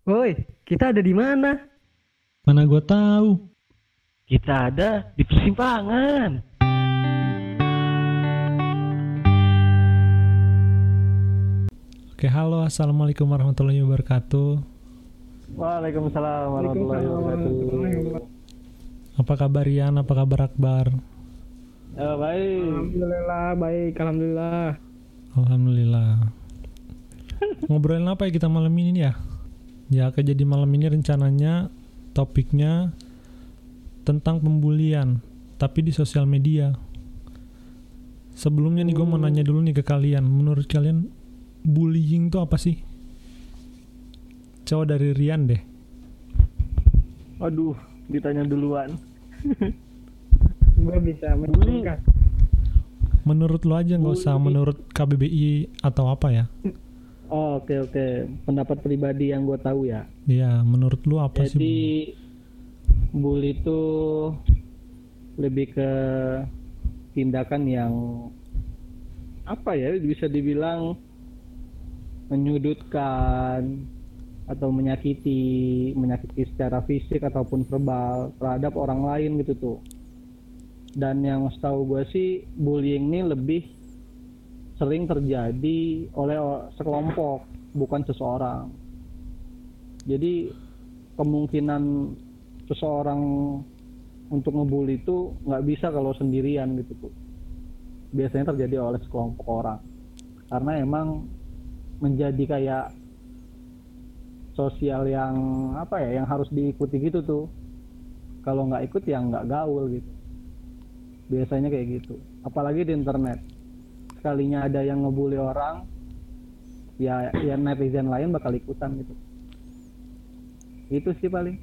Woi, kita ada di mana? Mana gue tahu. Kita ada di persimpangan. Oke, halo, assalamualaikum warahmatullahi wabarakatuh. Waalaikumsalam warahmatullahi wabarakatuh. Apa kabar Ian? Apa kabar Akbar? Ya, baik. Alhamdulillah baik, alhamdulillah. Alhamdulillah. Ngobrolin apa ya kita malam ini ya? Ya, oke, jadi malam ini rencananya topiknya tentang pembulian, tapi di sosial media. Sebelumnya nih gue mau nanya dulu nih ke kalian, menurut kalian bullying itu apa sih? Coba dari Rian deh. Aduh, ditanya duluan. Gue bisa. Menurut lo aja nggak usah menurut KBBI atau apa ya? Oh, oke oke. Pendapat pribadi yang gue tahu ya. Ya, menurut lo apa sih? Jadi bully itu lebih ke tindakan yang apa ya bisa dibilang menyudutkan atau menyakiti menyakiti secara fisik ataupun verbal terhadap orang lain gitu tuh dan yang setahu gue sih bullying ini lebih sering terjadi oleh sekelompok bukan seseorang. Jadi kemungkinan seseorang untuk ngebully itu nggak bisa kalau sendirian gitu tuh biasanya terjadi oleh sekelompok orang. Karena emang menjadi kayak sosial yang apa ya yang harus diikuti gitu tuh. Kalau nggak ikut ya nggak gaul gitu. Biasanya kayak gitu. Apalagi di internet sekalinya ada yang ngebully orang ya ya netizen lain bakal ikutan gitu itu sih paling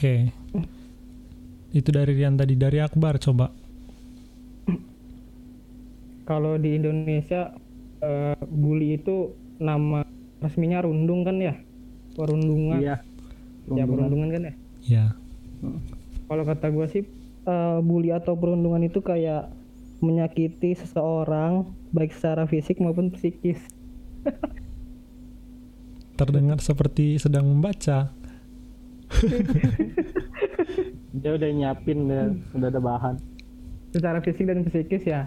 Oke. Itu dari Rian tadi dari Akbar coba. Kalau di Indonesia eh, bully itu nama resminya rundung kan ya? Perundungan. iya Ya Perundungan. kan ya. Ya. Kalau kata gue sih eh, bully atau perundungan itu kayak menyakiti seseorang baik secara fisik maupun psikis. Terdengar seperti sedang membaca. dia udah nyiapin ya, udah ada bahan Secara fisik dan psikis ya.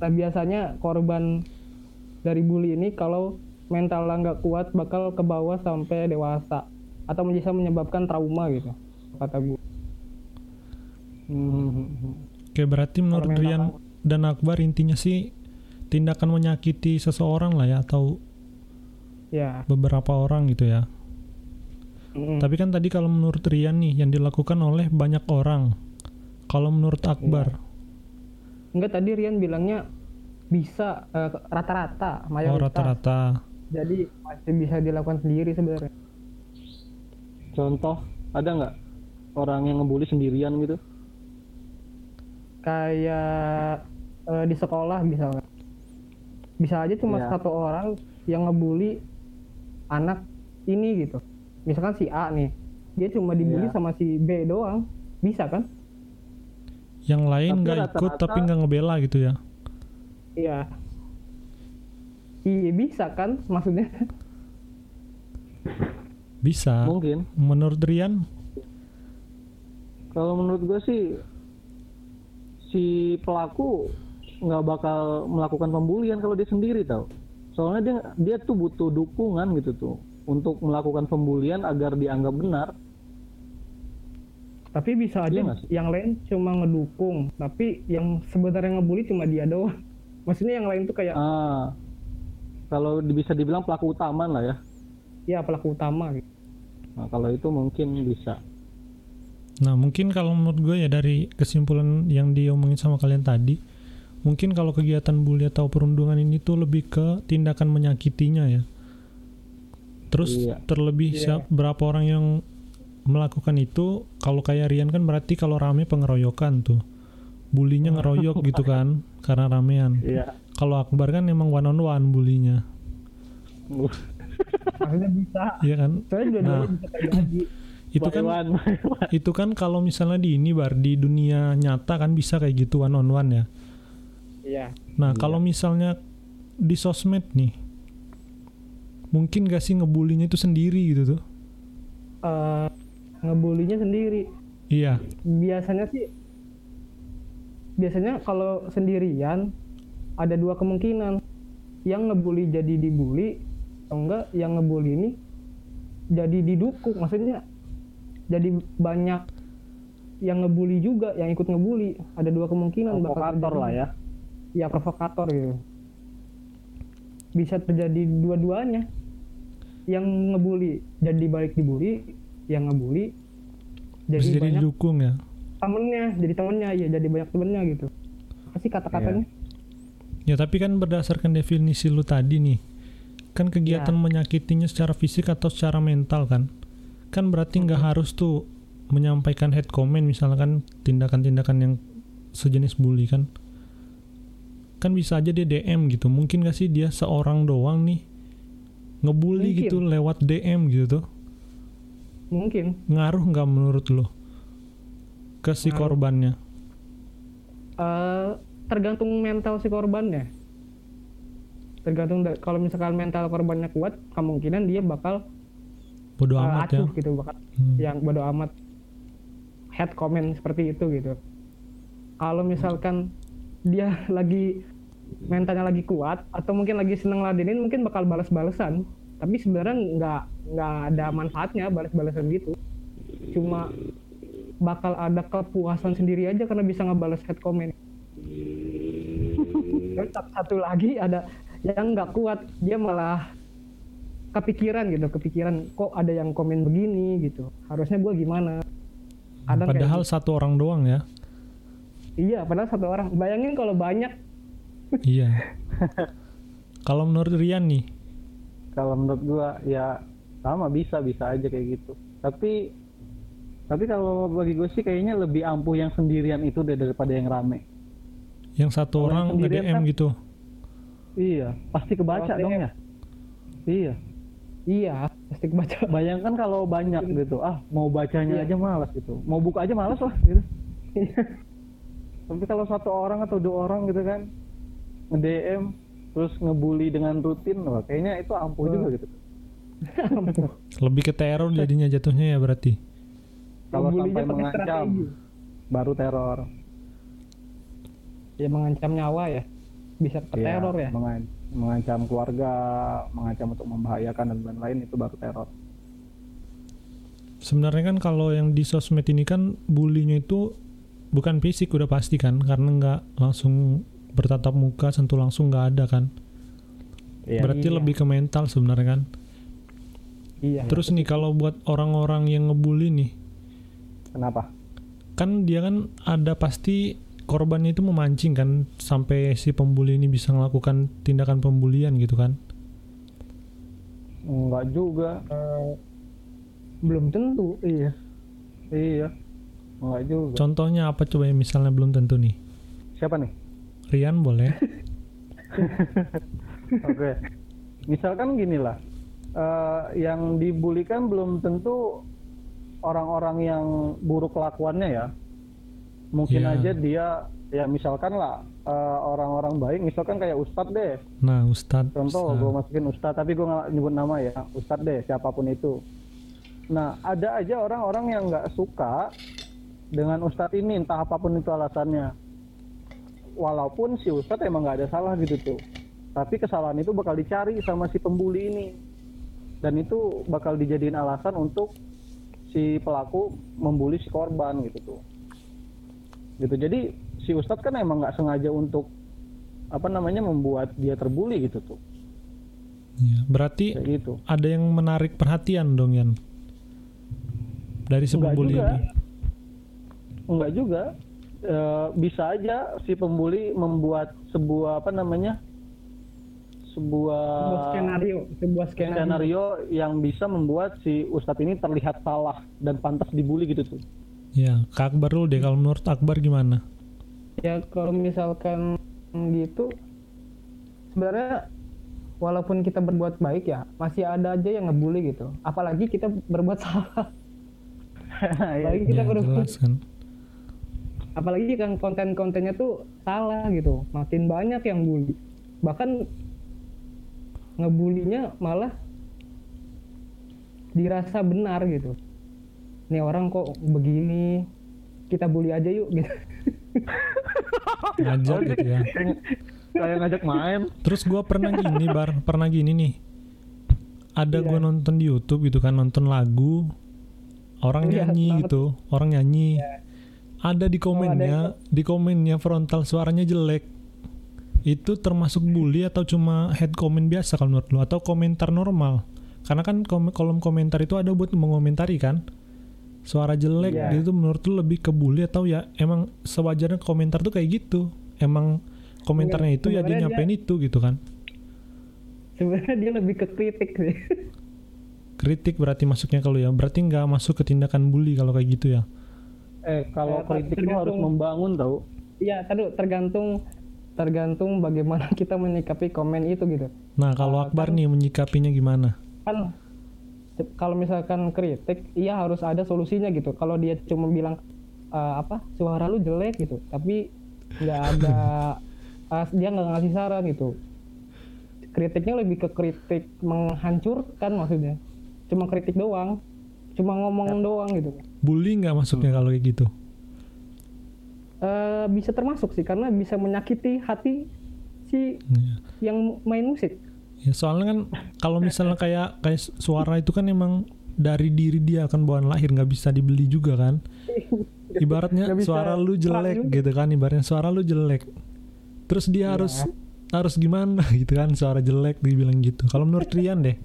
Nah biasanya korban dari bully ini kalau mentalnya nggak kuat bakal ke bawah sampai dewasa atau bisa menyebabkan trauma gitu kata gue. Hmm. Oke, berarti menurut mental Rian dan Akbar intinya sih tindakan menyakiti seseorang lah ya atau Ya. beberapa orang gitu ya. mm. Tapi kan tadi kalau menurut Rian nih yang dilakukan oleh banyak orang. Kalau menurut Akbar, Enggak tadi Rian bilangnya bisa eh, rata-rata oh mayoritas. rata-rata. Jadi masih bisa dilakukan sendiri sebenarnya. contoh ada nggak orang yang ngebully sendirian gitu Kayak eh, di sekolah misalnya. Bisa aja cuma Iya. satu orang yang ngebully anak ini gitu. Misalkan si A nih, dia cuma dibully Iya. sama si B doang. Bisa kan? Yang lain nggak ikut tapi nggak ngebela gitu ya. Iya. Iya bisa kan maksudnya? Bisa. mungkin Menurut Rian, kalau menurut gue sih si pelaku nggak bakal melakukan pembulian kalau dia sendiri tau soalnya dia dia tuh butuh dukungan gitu tuh untuk melakukan pembulian agar dianggap benar Tapi bisa aja Iya nggak sih? yang lain cuma ngedukung, tapi yang sebenarnya ngebully cuma dia doang. Maksudnya yang lain tuh kayak ah kalau bisa dibilang pelaku utama lah ya ya pelaku utama gitu. nah, kalau itu mungkin bisa Nah, mungkin kalau menurut gue ya dari kesimpulan yang diomongin sama kalian tadi, mungkin kalau kegiatan bully atau perundungan ini tuh lebih ke tindakan menyakitinya ya. Terus Iya. terlebih Iya. siap berapa orang yang melakukan itu, kalau kayak Rian kan berarti kalau rame pengeroyokan tuh. Bulinya ngeroyok gitu kan karena ramean. iya Kalau Akbar kan emang one on one bulinya. Bisa. Iya kan? Nah. bisa. Itu kan One, one. itu kan kalau misalnya di ini bar di dunia nyata kan bisa kayak gitu one on one ya. Iya. Nah, Iya. kalau misalnya di sosmed nih, mungkin gak sih ngebulinya itu sendiri gitu tuh? eh, ngebulinya sendiri Iya, biasanya sih biasanya kalau sendirian ada dua kemungkinan yang ngebully jadi dibully atau enggak yang ngebully ini jadi didukung maksudnya jadi banyak yang ngebully juga yang ikut ngebully ada dua kemungkinan bakal provokator terjadi. lah ya ya provokator gitu bisa terjadi dua-duanya yang ngebully jadi balik dibully yang ngebully jadi bisa jadi banyak didukung ya. temennya jadi temennya ya jadi banyak temennya gitu apa sih kata-katanya Ya tapi kan berdasarkan definisi lu tadi nih, kan kegiatan Ya. menyakitinya secara fisik atau secara mental kan? Kan berarti nggak harus tuh menyampaikan head comment misalkan tindakan-tindakan yang sejenis bully kan? Kan bisa aja dia DM gitu. Mungkin gak sih dia seorang doang nih ngebully Mungkin. gitu lewat DM gitu tuh? mungkin Ngaruh nggak menurut lo ke si Ngaruh. korbannya? eh tergantung mental si korbannya tergantung kalau misalkan mental korbannya kuat kemungkinan dia bakal Bodoh eh, amat ya. acuh gitu bakal Hmm. yang bodo amat head comment seperti itu gitu kalau misalkan dia lagi mentalnya lagi kuat atau mungkin lagi seneng ladenin mungkin bakal balas-balesan tapi sebenarnya nggak nggak ada manfaatnya balas-balesan gitu cuma bakal ada kepuasan sendiri aja karena bisa ngebales head comment Terus sat- satu lagi ada yang nggak kuat dia malah kepikiran gitu kepikiran kok ada yang komen begini gitu harusnya gua gimana Kadang kayak Padahal satu orang doang ya. Iya, padahal satu orang. Bayangin kalau banyak. Iya. Kalau menurut Rian nih, kalau menurut gua ya sama bisa bisa aja kayak gitu tapi tapi kalau bagi gue sih kayaknya lebih ampuh yang sendirian itu deh daripada yang rame yang satu yang orang sendirian nge-DM kan- gitu. iya pasti kebaca dong DM. ya iya Iya, pasti kebaca. bayangkan kalau banyak gitu ah mau bacanya Iya. aja malas gitu mau buka aja malas lah gitu tapi kalau satu orang atau dua orang gitu kan nge-DM terus ngebully dengan rutin wah kayaknya itu ampuh Hmm. juga gitu Lebih ke teror jadinya jatuhnya ya berarti. kalau sampai mengancam strategi. baru teror Ya mengancam nyawa ya. Bisa ke Iya, teror ya. mengan- mengancam keluarga mengancam untuk membahayakan dan lain-lain itu baru teror Sebenarnya kan kalau yang di sosmed ini kan bulinya itu bukan fisik udah pasti kan karena nggak langsung bertatap muka sentuh langsung nggak ada kan. Iya. Berarti Iya. lebih ke mental sebenarnya kan. Iya. Terus nih kalau buat orang-orang yang ngebully nih, kenapa kan dia kan ada pasti korbannya itu memancing kan sampai si pembuli ini bisa melakukan tindakan pembulian gitu kan. enggak juga belum tentu. Iya. iya enggak juga Contohnya apa coba yang misalnya belum tentu nih. siapa nih Rian boleh. Oke. Misalkan gini lah, eh, yang dibulikan belum tentu orang-orang yang buruk kelakuannya ya. Mungkin Iya. aja dia, ya misalkan lah eh, orang-orang baik, misalkan kayak Ustadz deh. Nah, Ustadz. Contoh, gue masukin Ustadz, tapi gue nggak nyebut nama ya, Ustadz deh, siapa pun itu. Nah, ada aja orang-orang yang nggak suka dengan Ustadz ini, entah apa pun itu alasannya. Walaupun si Ustadz emang nggak ada salah gitu tuh, tapi kesalahan itu bakal dicari sama si pembuli ini, dan itu bakal dijadiin alasan untuk si pelaku membuli si korban gitu tuh. Gitu, jadi si Ustadz kan emang nggak sengaja untuk apa namanya membuat dia terbuli gitu tuh Iya, Berarti kayak gitu. ada yang menarik perhatian dong Yan? Dari si Enggak pembuli juga. ini. enggak juga Eh, bisa aja si pembuli membuat sebuah apa namanya sebuah Sebuah skenario, sebuah skenario. skenario yang bisa membuat si ustadz ini terlihat salah dan pantas dibully gitu tuh Ya, Kak Akbar dulu deh kalau menurut Akbar gimana? Ya kalau misalkan gitu, sebenarnya walaupun kita berbuat baik ya, masih ada aja yang ngebully gitu. Apalagi kita berbuat salah. Apalagi kita ya, berbuat jelas kan. Apalagi kan konten-kontennya tuh salah gitu. Makin banyak yang bully. Bahkan ngebulinya malah dirasa benar gitu. Nih orang kok begini? Kita bully aja yuk gitu. Ngajak gitu ya. Kayak ngajak main. Terus gua pernah gini bar. Pernah gini nih. Ada gua nonton di YouTube gitu kan nonton lagu. Orang Iya, nyanyi banget. gitu orang nyanyi ada di ada komennya di komennya frontal suaranya jelek. Itu termasuk bully atau cuma head comment biasa kalau menurut lu? Atau komentar normal? Karena kan kom- kolom komentar itu ada buat mengomentari kan? Suara jelek Iya. itu menurut lu lebih ke bully atau ya emang sewajarnya komentar tuh kayak gitu? Emang komentarnya itu ya dia nyampein itu gitu kan? Sebenarnya dia lebih ke kritik sih. Kritik berarti masuknya kalau ya? Berarti nggak masuk ke tindakan bully kalau kayak gitu ya eh kalau Eh, kritik itu harus membangun tau. Iya tadi tergantung tergantung bagaimana kita menyikapi komen itu gitu. Nah kalau Ah, Akbar kan- nih menyikapinya gimana? Kan kalau misalkan kritik iya harus ada solusinya gitu. Kalau dia cuma bilang "Eh, apa suara lu jelek gitu. Tapi nggak ada eh, dia nggak ngasih saran gitu. Kritiknya lebih ke kritik menghancurkan maksudnya. Cuma kritik doang cuma ngomong doang gitu bully nggak masuknya kalau kayak gitu Eh, bisa termasuk sih karena bisa menyakiti hati si Iya. yang main musik Ya soalnya kan kalau misalnya kayak kayak suara itu kan emang dari diri dia kan bawaan lahir nggak bisa dibeli juga kan. Ibaratnya suara lu jelek juga. gitu kan ibaratnya suara lu jelek. Terus dia Iya. harus harus gimana gitu kan suara jelek dibilang gitu. Kalau menurut Rian deh.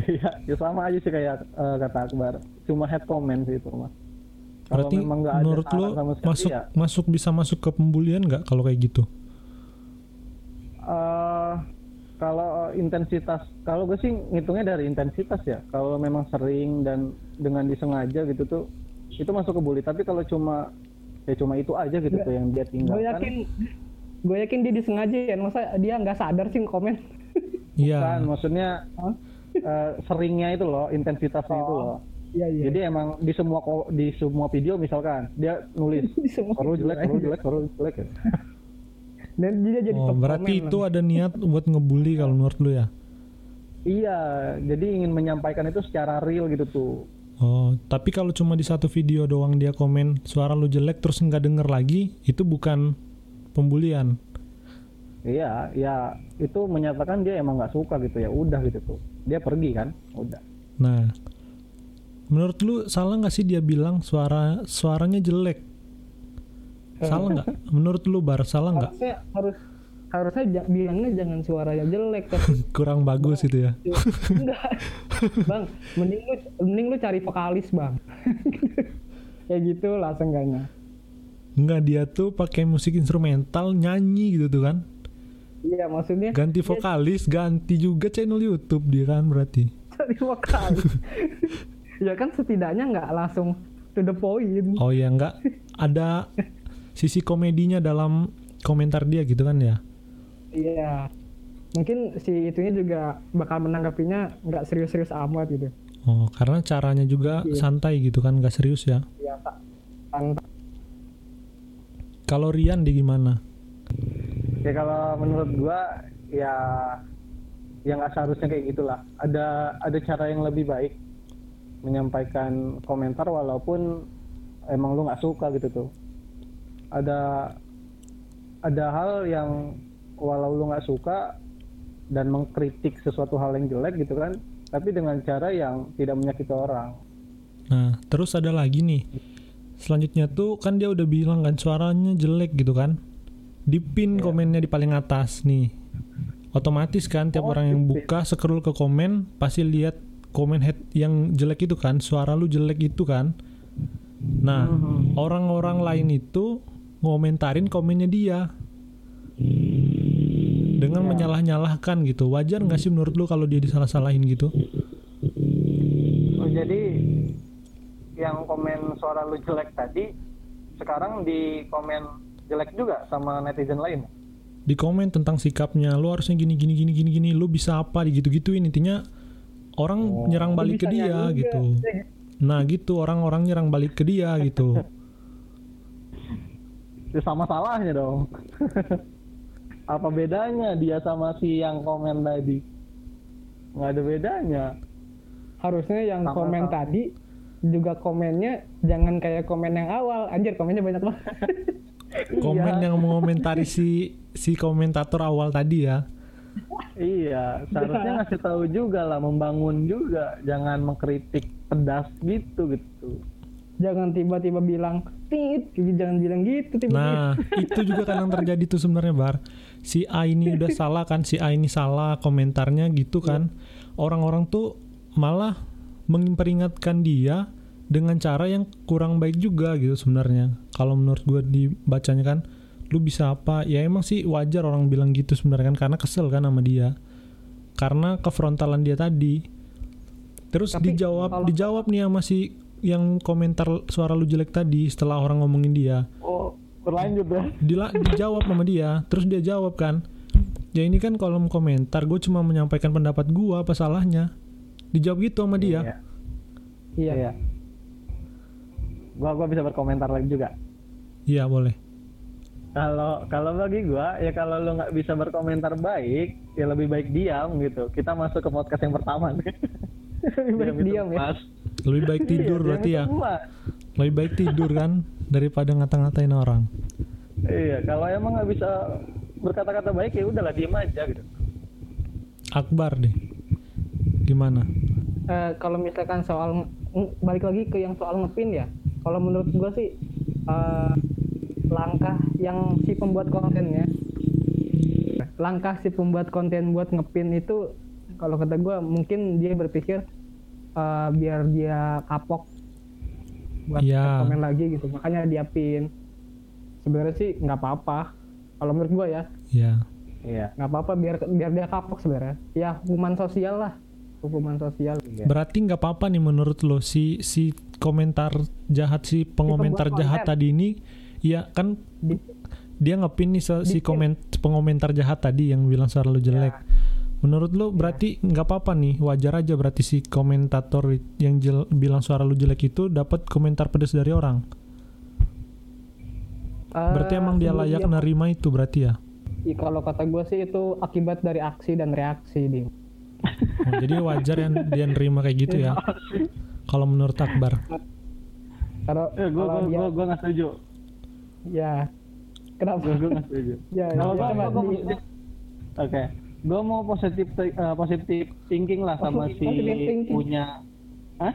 Iya, ya sama aja sih kayak eh, kata Akbar. Cuma head comment sih itu mah. Kalau Berarti memang nggak ada menurut sekali masuk ya, masuk bisa masuk ke pembulian nggak kalau kayak gitu? eh, kalau intensitas, kalau gue sih ngitungnya dari intensitas ya. Kalau memang sering dan dengan disengaja gitu tuh, itu masuk ke bully. Tapi kalau cuma ya cuma itu aja gitu tuh yang dia gue tinggalkan. yakin gue yakin dia disengaja ya masa dia nggak sadar sih komen Iya. Kan, maksudnya Hah? Eh, seringnya itu loh, intensitasnya itu Oh. loh. iya iya Jadi emang di semua di semua video misalkan dia nulis Di semua suara lu video jelek, suara lu aja. jelek, suara lu jelek ya. dan dia jadi Oh, top berarti itu lah. ada niat buat ngebully kalau menurut lu ya? Iya, jadi ingin menyampaikan itu secara real gitu tuh. Oh, tapi kalau cuma di satu video doang dia komen suara lu jelek terus nggak denger lagi, itu bukan pembulian. Iya, ya itu menyatakan dia emang nggak suka gitu ya, udah gitu tuh. Dia pergi kan, udah. Nah, menurut lu salah nggak sih dia bilang suara suaranya jelek? Salah nggak? Menurut lu bar salah nggak? harus harusnya bilangnya jangan suaranya jelek tapi Kurang bagus itu ya? enggak bang mending lu mending lu cari vokalis bang kayak gitu lah seenggaknya Nggak dia tuh pakai musik instrumental nyanyi gitu tuh kan? Iya maksudnya Ganti vokalis, ganti juga channel YouTube dia kan berarti. cari vokalis ya kan setidaknya nggak langsung to the point Oh ya nggak ada sisi komedinya dalam komentar dia gitu kan ya? iya mungkin si itunya juga bakal menanggapinya nggak serius-serius amat gitu Oh, karena caranya juga Iya. santai gitu kan, nggak serius ya. ya tak santai Kalau Rian di gimana? Ya kalau menurut gua ya yang nggak seharusnya kayak gitulah. Ada ada cara yang lebih baik menyampaikan komentar walaupun emang lu nggak suka gitu tuh. Ada ada hal yang walau lu nggak suka dan mengkritik sesuatu hal yang jelek gitu kan, tapi dengan cara yang tidak menyakiti orang. Nah, terus ada lagi nih. Selanjutnya tuh kan dia udah bilang kan suaranya jelek gitu kan. Di pin Iya. komennya di paling atas nih. Otomatis kan tiap Oh, orang yang buka scroll ke komen pasti lihat komen head yang jelek itu kan, suara lu jelek itu kan. Nah, Mhm. orang-orang lain itu ngomentarin komennya dia dengan Ya. menyalah-nyalahkan gitu. Wajar nggak sih menurut lu kalau dia disalah-salahin gitu? Oh, jadi yang komen suara lu jelek tadi sekarang di komen jelek juga sama netizen lain. di komen tentang sikapnya lu harusnya gini gini gini gini gini lu bisa apa gitu gituin intinya orang Oh, nyerang balik ke dia gitu juga. nah gitu orang-orang nyerang balik ke dia gitu Ya sama salahnya dong. Apa bedanya dia sama si yang komen tadi? Nggak ada bedanya. harusnya yang Sama-sama. komen tadi juga komennya jangan kayak komen yang awal anjir komennya banyak banget komen Iya. yang mengomentari si si komentator awal tadi ya Iya, seharusnya ngasih tahu juga lah, membangun juga, jangan mengkritik pedas gitu gitu. jangan tiba-tiba bilang tit jangan bilang gitu tiba-tiba Nah, itu juga kan yang terjadi tuh sebenarnya Bar. Si A ini udah salah kan, si A ini salah komentarnya gitu kan. Orang-orang tuh malah memperingatkan dia dengan cara yang kurang baik juga gitu sebenarnya. Kalau menurut gue dibacanya kan, lu bisa apa? Ya emang sih wajar orang bilang gitu sebenarnya kan karena kesel kan sama dia. Karena kefrontalan dia tadi. Terus Tapi dijawab kalau- dijawab nih sama si yang komentar suara lu jelek tadi setelah orang ngomongin dia Oh, berlanjut ya. Dila, dijawab sama dia terus dia jawab kan ya ini kan kolom komentar gue cuma menyampaikan pendapat gue apa salahnya dijawab gitu sama dia Iya. iya Iya. Gua gua bisa berkomentar lagi juga. iya boleh. Kalau kalau bagi gua ya kalau lu nggak bisa berkomentar baik, ya lebih baik diam gitu. Kita masuk ke podcast yang pertama. Nih. lebih baik itu diam ya. Lebih baik tidur Iya, berarti diam ya lebih baik tidur kan daripada ngata-ngatain orang. Iya, kalau emang nggak bisa berkata-kata baik ya udahlah diam aja gitu. Akbar deh. Gimana? Eh, kalau misalkan soal balik lagi ke yang soal ngepin ya kalau menurut gua sih eh, langkah yang si pembuat kontennya langkah si pembuat konten buat ngepin itu kalau kata gua mungkin dia berpikir eh, biar dia kapok buat Iya. komen lagi gitu. Makanya dia pin. Sebenarnya sih nggak apa-apa. Kalau menurut gua ya. Ya Iya. nggak apa-apa biar biar dia kapok sebenarnya. Ya hukuman sosial lah hukuman sosial berarti nggak apa-apa nih menurut lo si si komentar jahat si pengomentar pembuat jahat tadi ini ya kan Di- dia ngepin nih si Dikit. komen pengomentar jahat tadi yang bilang suara lu jelek. Ya. Menurut lu berarti nggak apa-apa nih, wajar aja berarti si komentator yang jel- bilang suara lu jelek itu dapat komentar pedas dari orang. Berarti Eh, emang dia layak nerima itu berarti ya. Ih, kalau kata gue sih itu akibat dari aksi dan reaksi dim Oh, jadi wajar yang dia nerima kayak gitu ya. Kalau menurut Akbar. kalau gua kalau gua dia gua gua nggak setuju. ya kenapa Gua gua nggak setuju. ya Kalau ya, gua, coba gua, di- gua- Oke, gua mau positif eh, positif thinking lah sama Positive- si positive punya, Hah?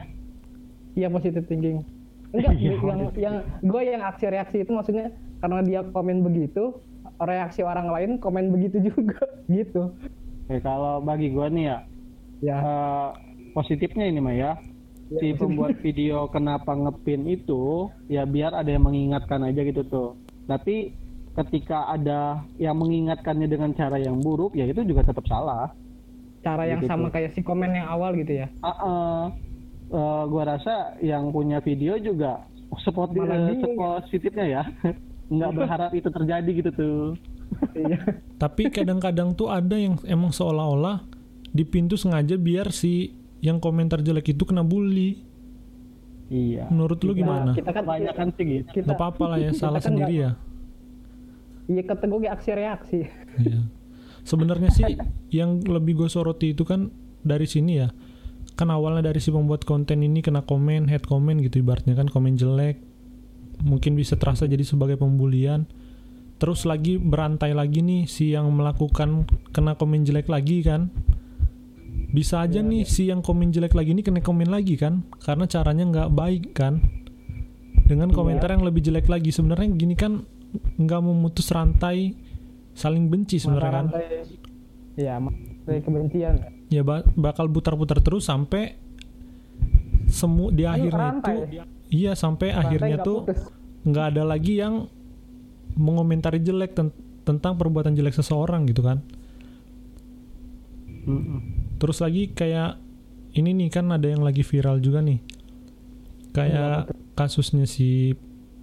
iya positive thinking enggak Iya, yang yang gue yang aksi reaksi itu maksudnya karena dia komen begitu reaksi orang lain komen begitu juga gitu Oke, kalau bagi gua nih ya, ya eh, positifnya ini mah ya, si pembuat video kenapa ngepin itu, ya biar ada yang mengingatkan aja gitu tuh. Tapi ketika ada yang mengingatkannya dengan cara yang buruk, ya itu juga tetap salah. cara yang Gitu. sama kayak si komen yang awal gitu ya Ah, eh, eh, gua rasa yang punya video juga spot Malah bingung ya. positifnya ya nggak berharap itu terjadi gitu tuh Tapi kadang-kadang tuh ada yang emang seolah-olah di pintu sengaja biar si yang komentar jelek itu kena bully. iya Menurut lu gimana? kita kan kebanyakan sih gitu kita Gak apa-apa lah ya, salah kan sendiri ya. iya kata gue aksi reaksi Iya. Sebenarnya sih yang lebih gue soroti itu kan dari sini ya. Kan awalnya dari si pembuat konten ini kena komen, head comment gitu ibaratnya kan komen jelek. Mungkin bisa terasa jadi sebagai pembulian. Terus lagi berantai lagi nih si yang melakukan kena komen jelek lagi kan. Bisa aja nih si yang komen jelek lagi ini kena komen lagi kan. Karena caranya nggak baik kan. Dengan komentar yang lebih jelek lagi. Sebenarnya gini kan nggak memutus rantai saling benci sebenarnya kan Iya, dari kebencian. ya ba- bakal putar-putar terus sampai semu di akhirnya itu rantai. iya sampai akhirnya nggak tuh nggak ada lagi yang mengomentari jelek ten- tentang perbuatan jelek seseorang gitu kan. Mm-mm. terus lagi kayak ini nih kan ada yang lagi viral juga nih. Kayak kasusnya si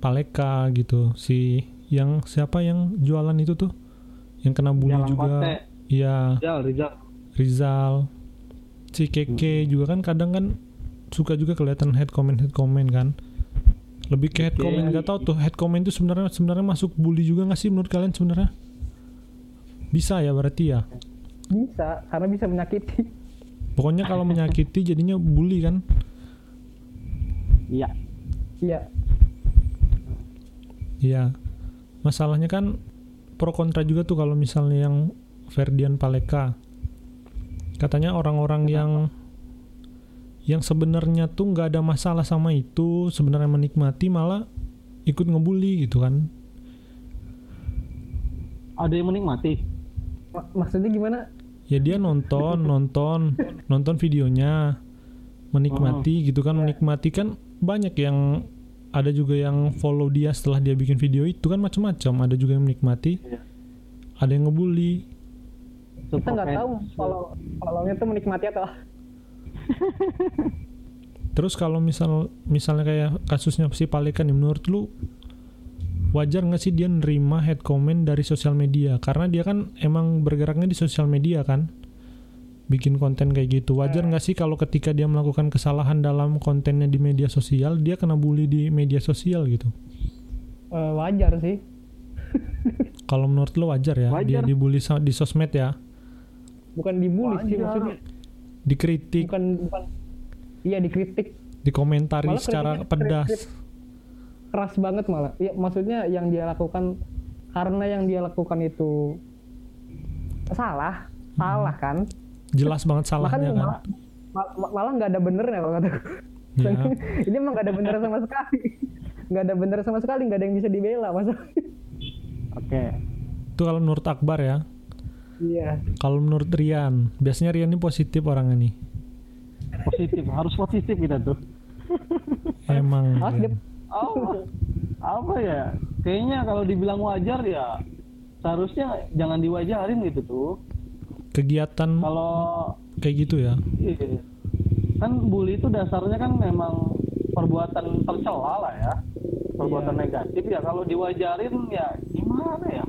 Paleka gitu si yang siapa yang jualan itu tuh yang kena bully Jalan juga. Iya. Rizal Rizal. Rizal. Si Keke juga kan kadang kan suka juga kelihatan head comment head comment kan lebih ke head comment nggak tahu tuh head comment itu sebenarnya sebenarnya masuk bully juga nggak sih menurut kalian sebenarnya bisa ya berarti ya Bisa, karena bisa menyakiti. pokoknya kalau menyakiti jadinya bully kan Iya. Iya. Iya. Masalahnya kan pro kontra juga tuh kalau misalnya yang Ferdian Paleka. Katanya orang-orang yang yang sebenarnya tuh nggak ada masalah sama itu, sebenarnya menikmati malah ikut ngebully gitu kan. Ada yang menikmati. Ma- maksudnya gimana? Ya dia nonton, nonton, nonton videonya, menikmati gitu kan, menikmati kan banyak yang ada juga yang follow dia setelah dia bikin video itu kan macam-macam, ada juga yang menikmati, Iya. ada yang ngebully. Kita nggak tahu kalau follownya tuh menikmati atau Terus kalau misal misalnya kayak kasusnya si Paleka nih, menurut lu wajar nggak sih dia nerima head comment dari sosial media? Karena dia kan emang bergeraknya di sosial media kan, bikin konten kayak gitu. Wajar nggak sih kalau ketika dia melakukan kesalahan dalam kontennya di media sosial, dia kena bully di media sosial gitu? Eh, wajar sih. Kalau menurut lu wajar ya, dia Wajar. dibully sa- di sosmed ya, Bukan dibully sih maksudnya. Dikritik, Bukan bukan. Iya dikritik dikomentari Malah secara pedas. kritik- keras banget malah. Iya maksudnya yang dia lakukan karena yang dia lakukan itu salah, salah kan? Jelas banget salahnya kan. malah ma- ma- malah nggak ada benernya kalau kataku. Ya. Ini emang nggak ada bener sama sekali. Nggak ada bener sama sekali, nggak ada yang bisa dibela masa. Oke. Itu kalau menurut Akbar ya. Iya. Kalau menurut Rian, biasanya Rian ini positif orangnya nih. Positif, harus positif kita tuh. Emang. Harus Apa? Apa ya? Kayaknya kalau dibilang wajar ya seharusnya jangan diwajarin gitu tuh. Kegiatan Kalau kayak gitu ya. iya, kan bully itu dasarnya kan memang perbuatan tercela lah ya. Perbuatan Iya. negatif ya kalau diwajarin ya gimana ya?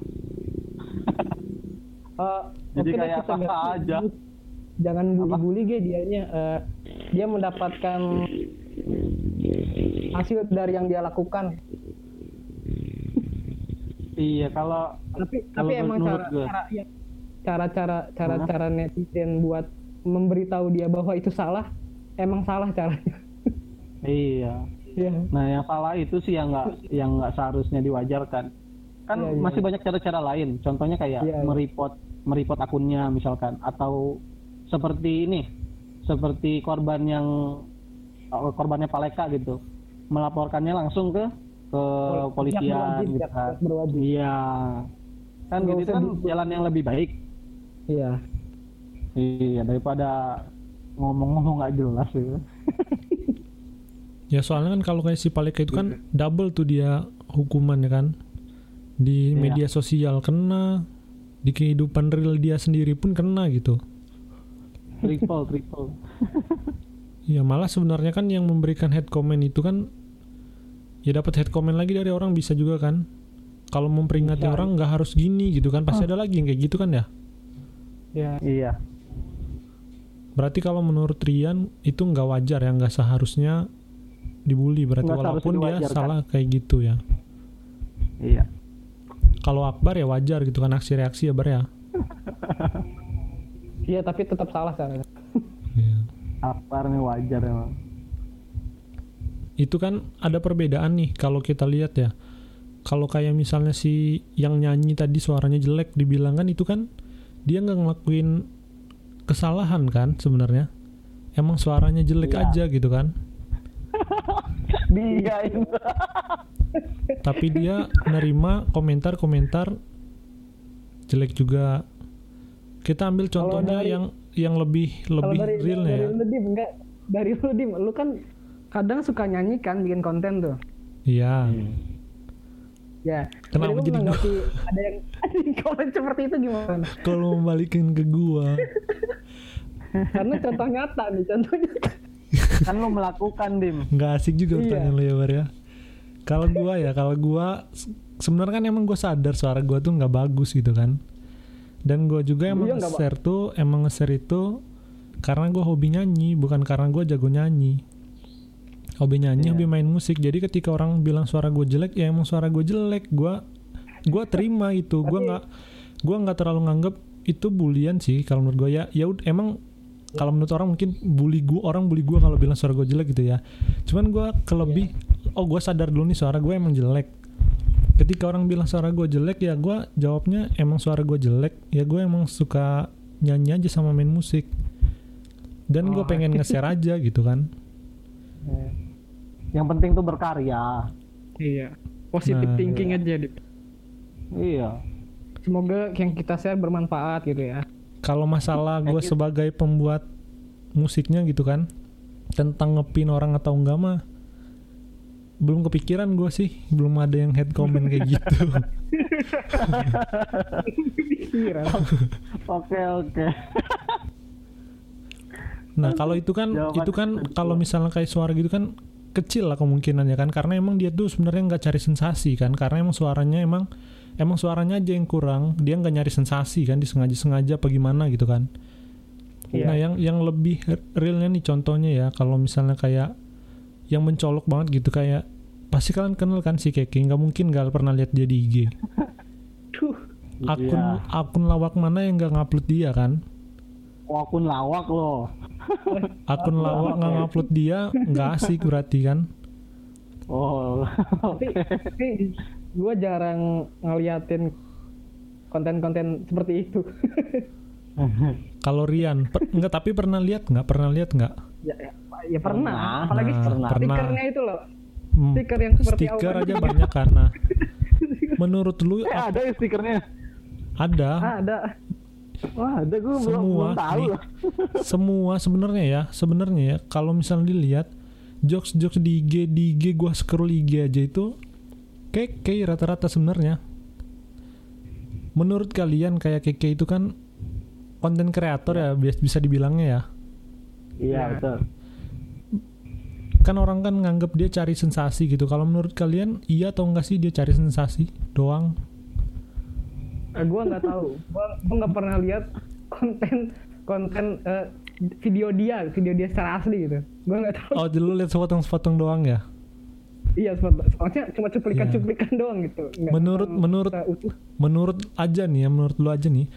Eh, Jadi kayak kita aja. Jangan bully-bully ge dianya. eh, dia mendapatkan hasil dari yang dia lakukan. Iya, kalau Tapi Kalau tapi emang cara gue. cara ya, cara cara cara Hah? cara netizen buat memberitahu dia bahwa itu salah, emang salah caranya. iya. Iya. Nah, yang salah itu sih yang nggak yang nggak seharusnya diwajarkan. Kan Iya, iya. masih banyak cara-cara lain. Contohnya kayak Iya, iya. mereport mereport akunnya misalkan atau seperti ini, seperti korban yang oh, korbannya Paleka gitu, melaporkannya langsung ke ke polisian berwajib, gitu kan. Iya. Kan gitu kan di- jalan yang lebih baik. Iya. Iya, daripada ngomong-ngomong nggak jelas gitu. Ya soalnya kan kalau kayak si Paleka itu kan double tuh dia hukumannya kan. Di Iya. media sosial kena, di kehidupan real dia sendiri pun kena gitu. Triple, triple. Ya malah sebenarnya kan yang memberikan head comment itu kan ya dapat head comment lagi dari orang bisa juga kan. Kalau memperingati Bisa. orang nggak harus gini gitu kan. Pasti ada lagi yang kayak gitu kan ya. Iya. Iya. Berarti kalau menurut Rian itu nggak wajar ya, nggak seharusnya dibully. Berarti Nggak seharusnya walaupun dia salah kayak gitu ya. Iya. Kalau Akbar ya wajar gitu kan aksi reaksi ya Bar ya. Iya, tapi tetap salah caranya. Iya. Akbar nih wajar emang. Itu kan ada perbedaan nih kalau kita lihat ya. Kalau kayak misalnya si yang nyanyi tadi suaranya jelek dibilang kan itu kan dia nggak ngelakuin kesalahan kan sebenarnya. Emang suaranya jelek Iya. aja gitu kan. Dia itu. Tapi dia nerima komentar-komentar jelek juga. Kita ambil contohnya dari- yang yang lebih lebih dari realnya dari ya. lu dim enggak dari lu dim, lu kan kadang suka nyanyi kan bikin konten tuh. Iya. Ya. Kenapa Jadi gua? ada yang ada yang komen seperti itu gimana? Kalau membalikin ke gua. Karena contoh nyata nih, contohnya. Kan lo melakukan dim. nggak asik juga Iya. pertanyaan lo ya Bar ya. Kalau gua ya kalau gua se- sebenarnya kan emang gue sadar suara gua tuh nggak bagus gitu kan. Dan gua juga emang Iya, nge-share tuh emang nge-share itu karena gua hobi nyanyi bukan karena gua jago nyanyi. Hobi nyanyi Iya. hobi main musik. Jadi ketika orang bilang suara gue jelek ya emang suara gue jelek. Gua gua terima itu. Gua nggak gua nggak terlalu nganggep itu bulian sih kalau menurut gua. Ya ya emang kalau menurut orang mungkin bully gua orang bully gua kalau bilang suara gue jelek gitu ya cuman gua kelebih oh gue sadar dulu nih suara gue emang jelek ketika orang bilang suara gue jelek ya gua jawabnya emang suara gue jelek ya gue emang suka nyanyi aja sama main musik dan gue Oh. pengen nge-share aja gitu kan Yang penting tuh berkarya. Iya. Positive Nah, thinking iya. aja. Dit. Iya. Semoga yang kita share bermanfaat gitu ya. Kalau masalah gue sebagai pembuat musiknya gitu kan tentang ngepin orang atau enggak mah belum kepikiran gue sih. Belum ada yang head comment kayak gitu. Oke oke. nah kalau itu kan Jawaban itu kan kalau misalnya kayak suara gitu kan kecil lah kemungkinannya kan. Karena emang dia tuh sebenarnya nggak cari sensasi kan. Karena emang suaranya emang emang suaranya aja yang kurang dia nggak nyari sensasi kan disengaja sengaja apa gimana gitu kan Iya. Nah, yang yang lebih realnya nih contohnya ya, kalau misalnya kayak yang mencolok banget gitu kayak pasti kalian kenal kan si Keke, nggak mungkin gak pernah lihat dia di IG. Akun Iya. akun lawak mana yang nggak ngupload dia kan? Oh, akun lawak loh. Akun lawak nggak ngupload dia nggak asik berarti kan? Oh. tapi, tapi gue jarang ngeliatin konten-konten seperti itu. Kalau Rian, per- nggak tapi pernah lihat nggak? Pernah lihat nggak? ya, ya, ya pernah. Pernah. Apalagi Nah, pernah. pernah. stikernya itu loh. Hmm, Stiker yang seperti stiker awan. aja banyak kan. Nah, menurut lu eh ada ya stikernya? ada Ah, ada. Wah ada gue belum, Semua belum tahu nih. loh. semua sebenarnya ya sebenarnya ya kalau misalnya dilihat jokes jokes di IG di IG gua scroll IG aja itu kayak rata-rata sebenarnya menurut kalian kayak keke itu kan konten kreator ya bias- bisa dibilangnya ya Iya Ya. betul. kan orang kan nganggap dia cari sensasi gitu kalau menurut kalian iya atau enggak sih dia cari sensasi doang Eh, gue nggak tahu. Gue nggak pernah lihat konten konten eh, video dia, video dia secara asli gitu. Gue nggak tahu. oh dulu lihat sepotong-sepotong doang ya Iya, soalnya cuma cuplikan-cuplikan doang gitu. Nggak- Menurut- menurut- menurut aja nih ya menurut lu aja nih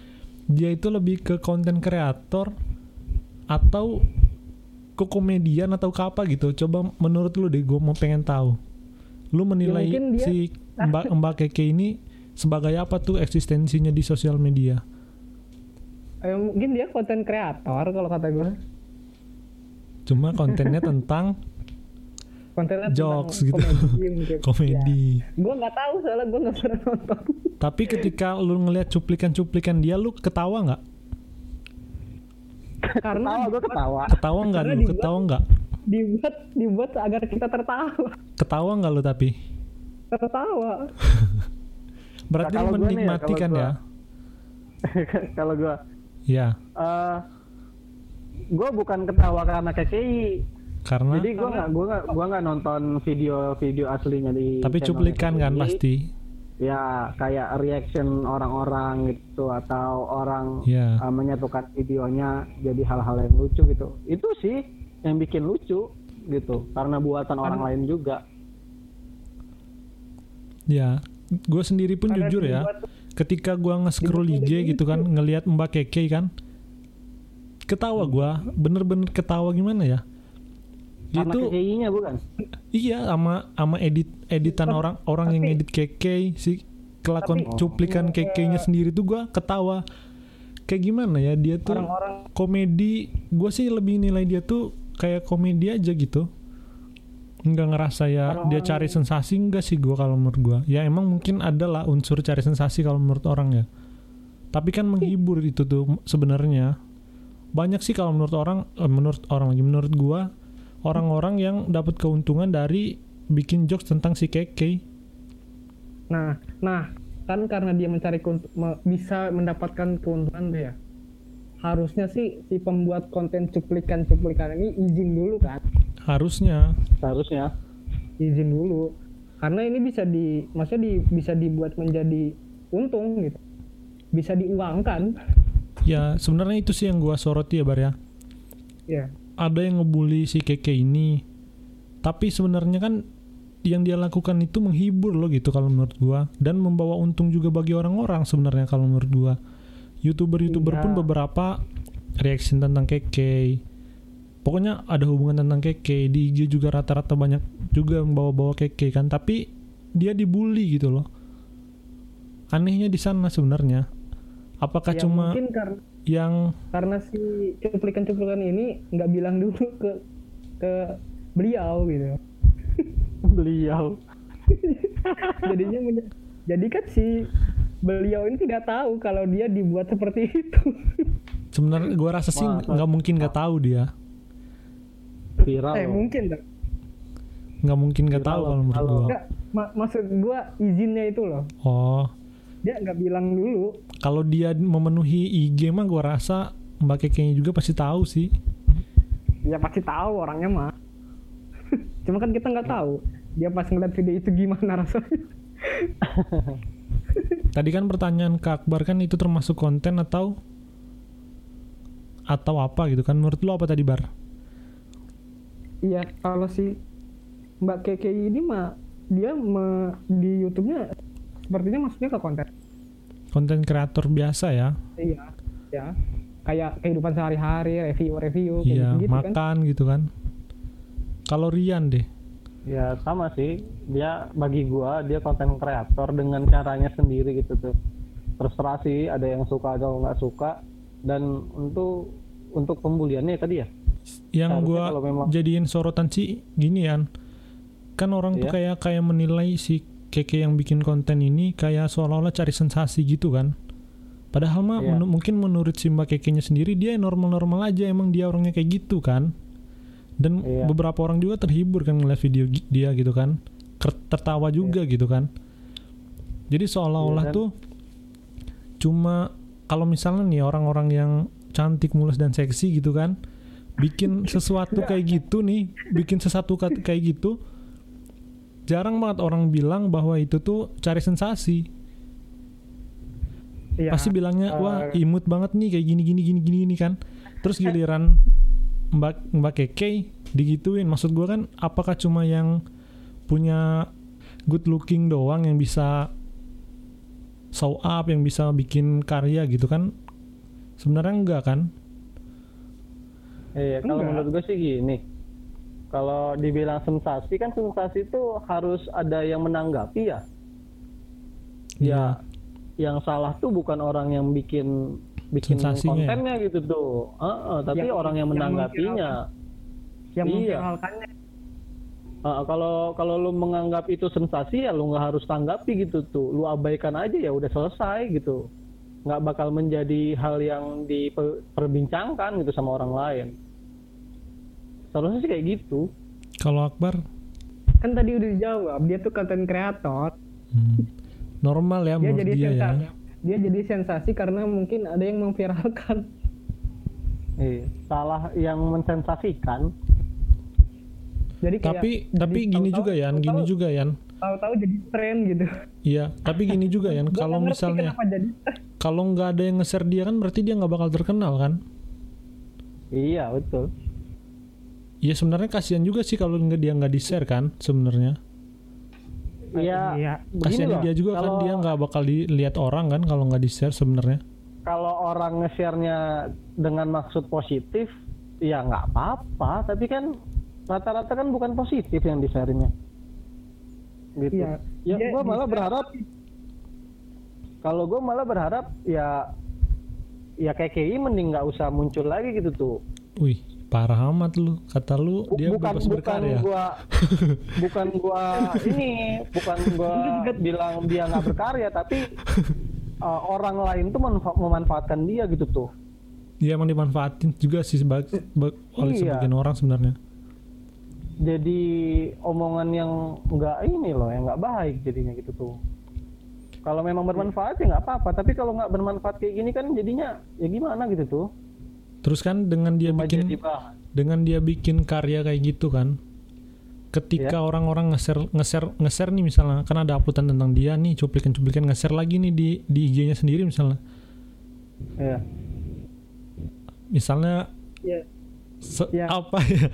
dia itu lebih ke konten kreator atau ke komedian atau ke apa gitu. Coba menurut lu deh gue mau pengen tahu. Lu menilai Ya, dia- si mbak mbak keke ini sebagai apa tuh eksistensinya di sosial media? Eh, mungkin dia konten kreator kalau kata gue. cuma kontennya tentang Kontennya Jokes gitu. Komedi. mungkin. komedi Gue nggak tahu soalnya gue nggak pernah nonton. tapi ketika lu ngelihat cuplikan-cuplikan dia lu ketawa nggak Karena Ketawa gue ketawa. ketawa nggak Karena lu dibuat- ketawa nggak dibuat dibuat agar kita tertawa. ketawa nggak lu tapi Tertawa. berarti Nah, lu ya, menikmati kan ya Kalau gue, ya eh gue bukan ketawa karena KKI. Karena Jadi gue nggak gue nggak gue nggak nonton video-video aslinya di. tapi cuplikan kan pasti Ya kayak reaction orang-orang gitu atau orang ya uh, menyatukan videonya jadi hal-hal yang lucu gitu. Itu sih yang bikin lucu gitu karena buatan orang lain juga. ya gue sendiri pun Karena jujur ya ketika gue nge-scroll IG gitu kan ngelihat Mbak Keke kan ketawa gue bener-bener ketawa gimana ya Karena itu KKI-nya bukan. iya sama sama edit editan Tapi- orang orang yang tapi- edit Keke si kelakuan Tapi- cuplikan Oh. Keke-nya sendiri tuh gue ketawa. Kayak gimana ya dia tuh orang-orang. komedi gue sih lebih nilai dia tuh kayak komedi aja gitu. Nggak ngerasa ya Orang-orang- dia cari sensasi enggak sih gue kalau menurut gue ya emang mungkin ada lah unsur cari sensasi kalau menurut orang ya. Tapi kan menghibur itu tuh sebenarnya. Banyak sih kalau menurut orang eh, menurut orang lagi menurut gue orang-orang yang dapat keuntungan dari bikin jokes tentang si keke Nah, nah kan karena dia mencari bisa mendapatkan keuntungan tuh ya. Harusnya sih si pembuat konten cuplikan-cuplikan ini izin dulu kan, harusnya Seharusnya. izin dulu. Karena ini bisa di, maksudnya di, bisa dibuat menjadi untung gitu, bisa diuangkan. ya sebenarnya itu sih yang gue soroti ya bar ya Ya, ada yang ngebully si keke ini. Tapi sebenarnya kan yang dia lakukan itu menghibur loh gitu kalau menurut gua. Dan membawa untung juga bagi orang-orang sebenarnya kalau menurut gua. Youtuber-youtuber Iya. pun beberapa reaction tentang keke. Pokoknya ada hubungan tentang keke. Di IG juga rata-rata banyak juga yang bawa-bawa keke kan. Tapi dia dibully gitu loh. Anehnya di sana sebenarnya. Apakah Ya, cuma mungkin karena yang karena si cuplikan-cuplikan ini nggak bilang dulu ke ke beliau gitu. Beliau. Jadinya menye- jadi kan si beliau ini tidak tahu kalau dia dibuat seperti itu. Sebenarnya gua rasa sih nggak mungkin nggak tahu dia. Viral. Eh mungkin nggak mungkin nggak tahu Kalau- menurut Nggak, ma- maksud gua izinnya itu loh. Oh. Dia nggak bilang dulu kalau dia memenuhi IG mah gua rasa mbak kekenya juga pasti tahu sih ya pasti tahu orangnya mah cuma kan kita nggak tahu dia pas ngeliat video itu gimana rasanya Tadi kan pertanyaan Kak Akbar kan itu termasuk konten atau atau apa gitu kan? Menurut lo apa tadi Bar? iya kalau si Mbak Keke ini mah dia me- di YouTube-nya sepertinya masuknya ke konten Konten kreator biasa ya? iya ya kayak kehidupan sehari-hari review-review kayak Iya, gitu, kan makan gitu kan? Kalau Rian deh, ya sama sih dia bagi gua dia konten kreator dengan caranya sendiri gitu tuh terserah sih ada yang suka atau nggak suka dan untuk untuk pembuliannya tadi ya yang Harusnya gua memang- jadiin sorotan sih gini Yan. Kan orang tuh Iya. kayak kayak menilai si Keke yang bikin konten ini kayak seolah-olah cari sensasi gitu kan. Padahal mah Iya. menu- mungkin menurut si Mbak Kekenya sendiri dia normal-normal aja emang dia orangnya kayak gitu kan. Dan Iya. beberapa orang juga terhibur kan ngeliat video dia gitu kan. Tertawa juga gitu kan. Jadi seolah-olah Iya, dan- tuh cuma kalau misalnya nih orang-orang yang cantik, mulus dan seksi gitu kan, bikin sesuatu kayak gitu nih, bikin sesuatu ka- kayak gitu, jarang banget orang bilang bahwa itu tuh cari sensasi. Iya. Pasti bilangnya eh, wah imut banget nih kayak gini gini gini gini, gini kan. Terus giliran Mbak Mbak Keke digituin, maksud gua kan apakah cuma yang punya good looking doang yang bisa show up, yang bisa bikin karya gitu kan? Sebenarnya enggak kan? Iya, kalau menurut gue sih gini. Kalau dibilang sensasi kan sensasi itu harus ada yang menanggapi ya. Ya, yang salah tuh bukan orang yang bikin bikin Sensasinya ya? kontennya gitu tuh. Heeh, tapi Yang- orang yang menanggapinya. yang Iya. memviralkannya Heeh, kalau kalau lu menganggap itu sensasi ya lu nggak harus tanggapi gitu tuh. Lu abaikan aja ya udah selesai gitu. Nggak bakal menjadi hal yang diperbincangkan gitu sama orang lain. Seharusnya sih kayak gitu. Kalau Akbar kan tadi udah dijawab dia tuh konten kreator hmm, normal ya dia jadi dia ya. sensasi dia jadi sensasi karena mungkin ada yang memviralkan Iya, salah yang mensensasikan. jadi kayak Tapi jadi tapi gini tahu-tahu- juga ya, gini tahu-tahu- juga ya. tahu-tahu jadi tren gitu Iya, tapi gini juga ya. Kalau misalnya kalau nggak ada yang nge-share dia kan berarti dia nggak bakal terkenal kan? Iya, betul. Iya sebenarnya kasihan juga sih kalau nggak dia nggak di-share kan sebenarnya. Iya, Iya. Kasihan dia juga kan kalau- dia nggak bakal dilihat orang kan kalau nggak di-share sebenarnya. kalau orang nge-share-nya dengan maksud positif, ya nggak apa-apa. Tapi kan rata-rata kan bukan positif yang di-share-nya. Gitu. Iya. Ya, Dia gue malah berharap, kalau gue malah berharap ya, ya kayak KI mending nggak usah muncul lagi gitu tuh. Wih, parah amat lu. Kata lu dia bukan bebas bukan berkarya. gua bukan gua ini bukan gua bilang dia nggak berkarya tapi uh, orang lain tuh memanfaatkan dia gitu tuh Dia emang dimanfaatin juga sih seba- ba- oleh Iya. sebagian orang sebenarnya. jadi omongan yang nggak ini loh yang nggak baik jadinya gitu tuh kalau memang bermanfaat ya nggak apa-apa tapi kalau nggak bermanfaat kayak gini kan jadinya ya gimana gitu tuh Terus kan dengan dia Cuma bikin dengan dia bikin karya kayak gitu kan ketika Iya. orang-orang nge-share nge-share nge-share nih misalnya kan ada uploadan tentang dia nih cuplikan-cuplikan nge-share lagi nih di di IG-nya sendiri misalnya. Ya. Misalnya ya. se- Iya. apa ya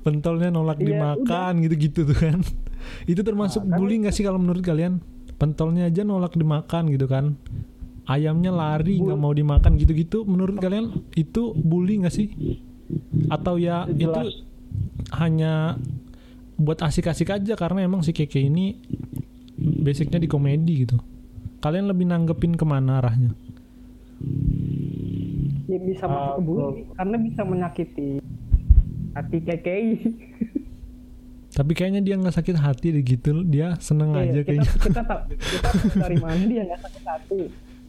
pentolnya nolak Iya, dimakan gitu-gitu tuh kan. Itu termasuk Nah, kan bullying nggak sih kalau menurut kalian? Pentolnya aja nolak dimakan gitu kan ayamnya lari nggak mau dimakan gitu-gitu menurut kalian itu bully nggak sih atau ya Jelas. itu hanya buat asik-asik aja karena emang si keke ini basicnya di komedi gitu kalian lebih nanggepin ke mana arahnya Ya bisa Ah, masuk ke bully karena bisa menyakiti hati KKI. tapi kayaknya dia nggak sakit hati deh gitu dia seneng Iya, aja kita, kayaknya kita kita tahu dari mana dia nggak sakit hati.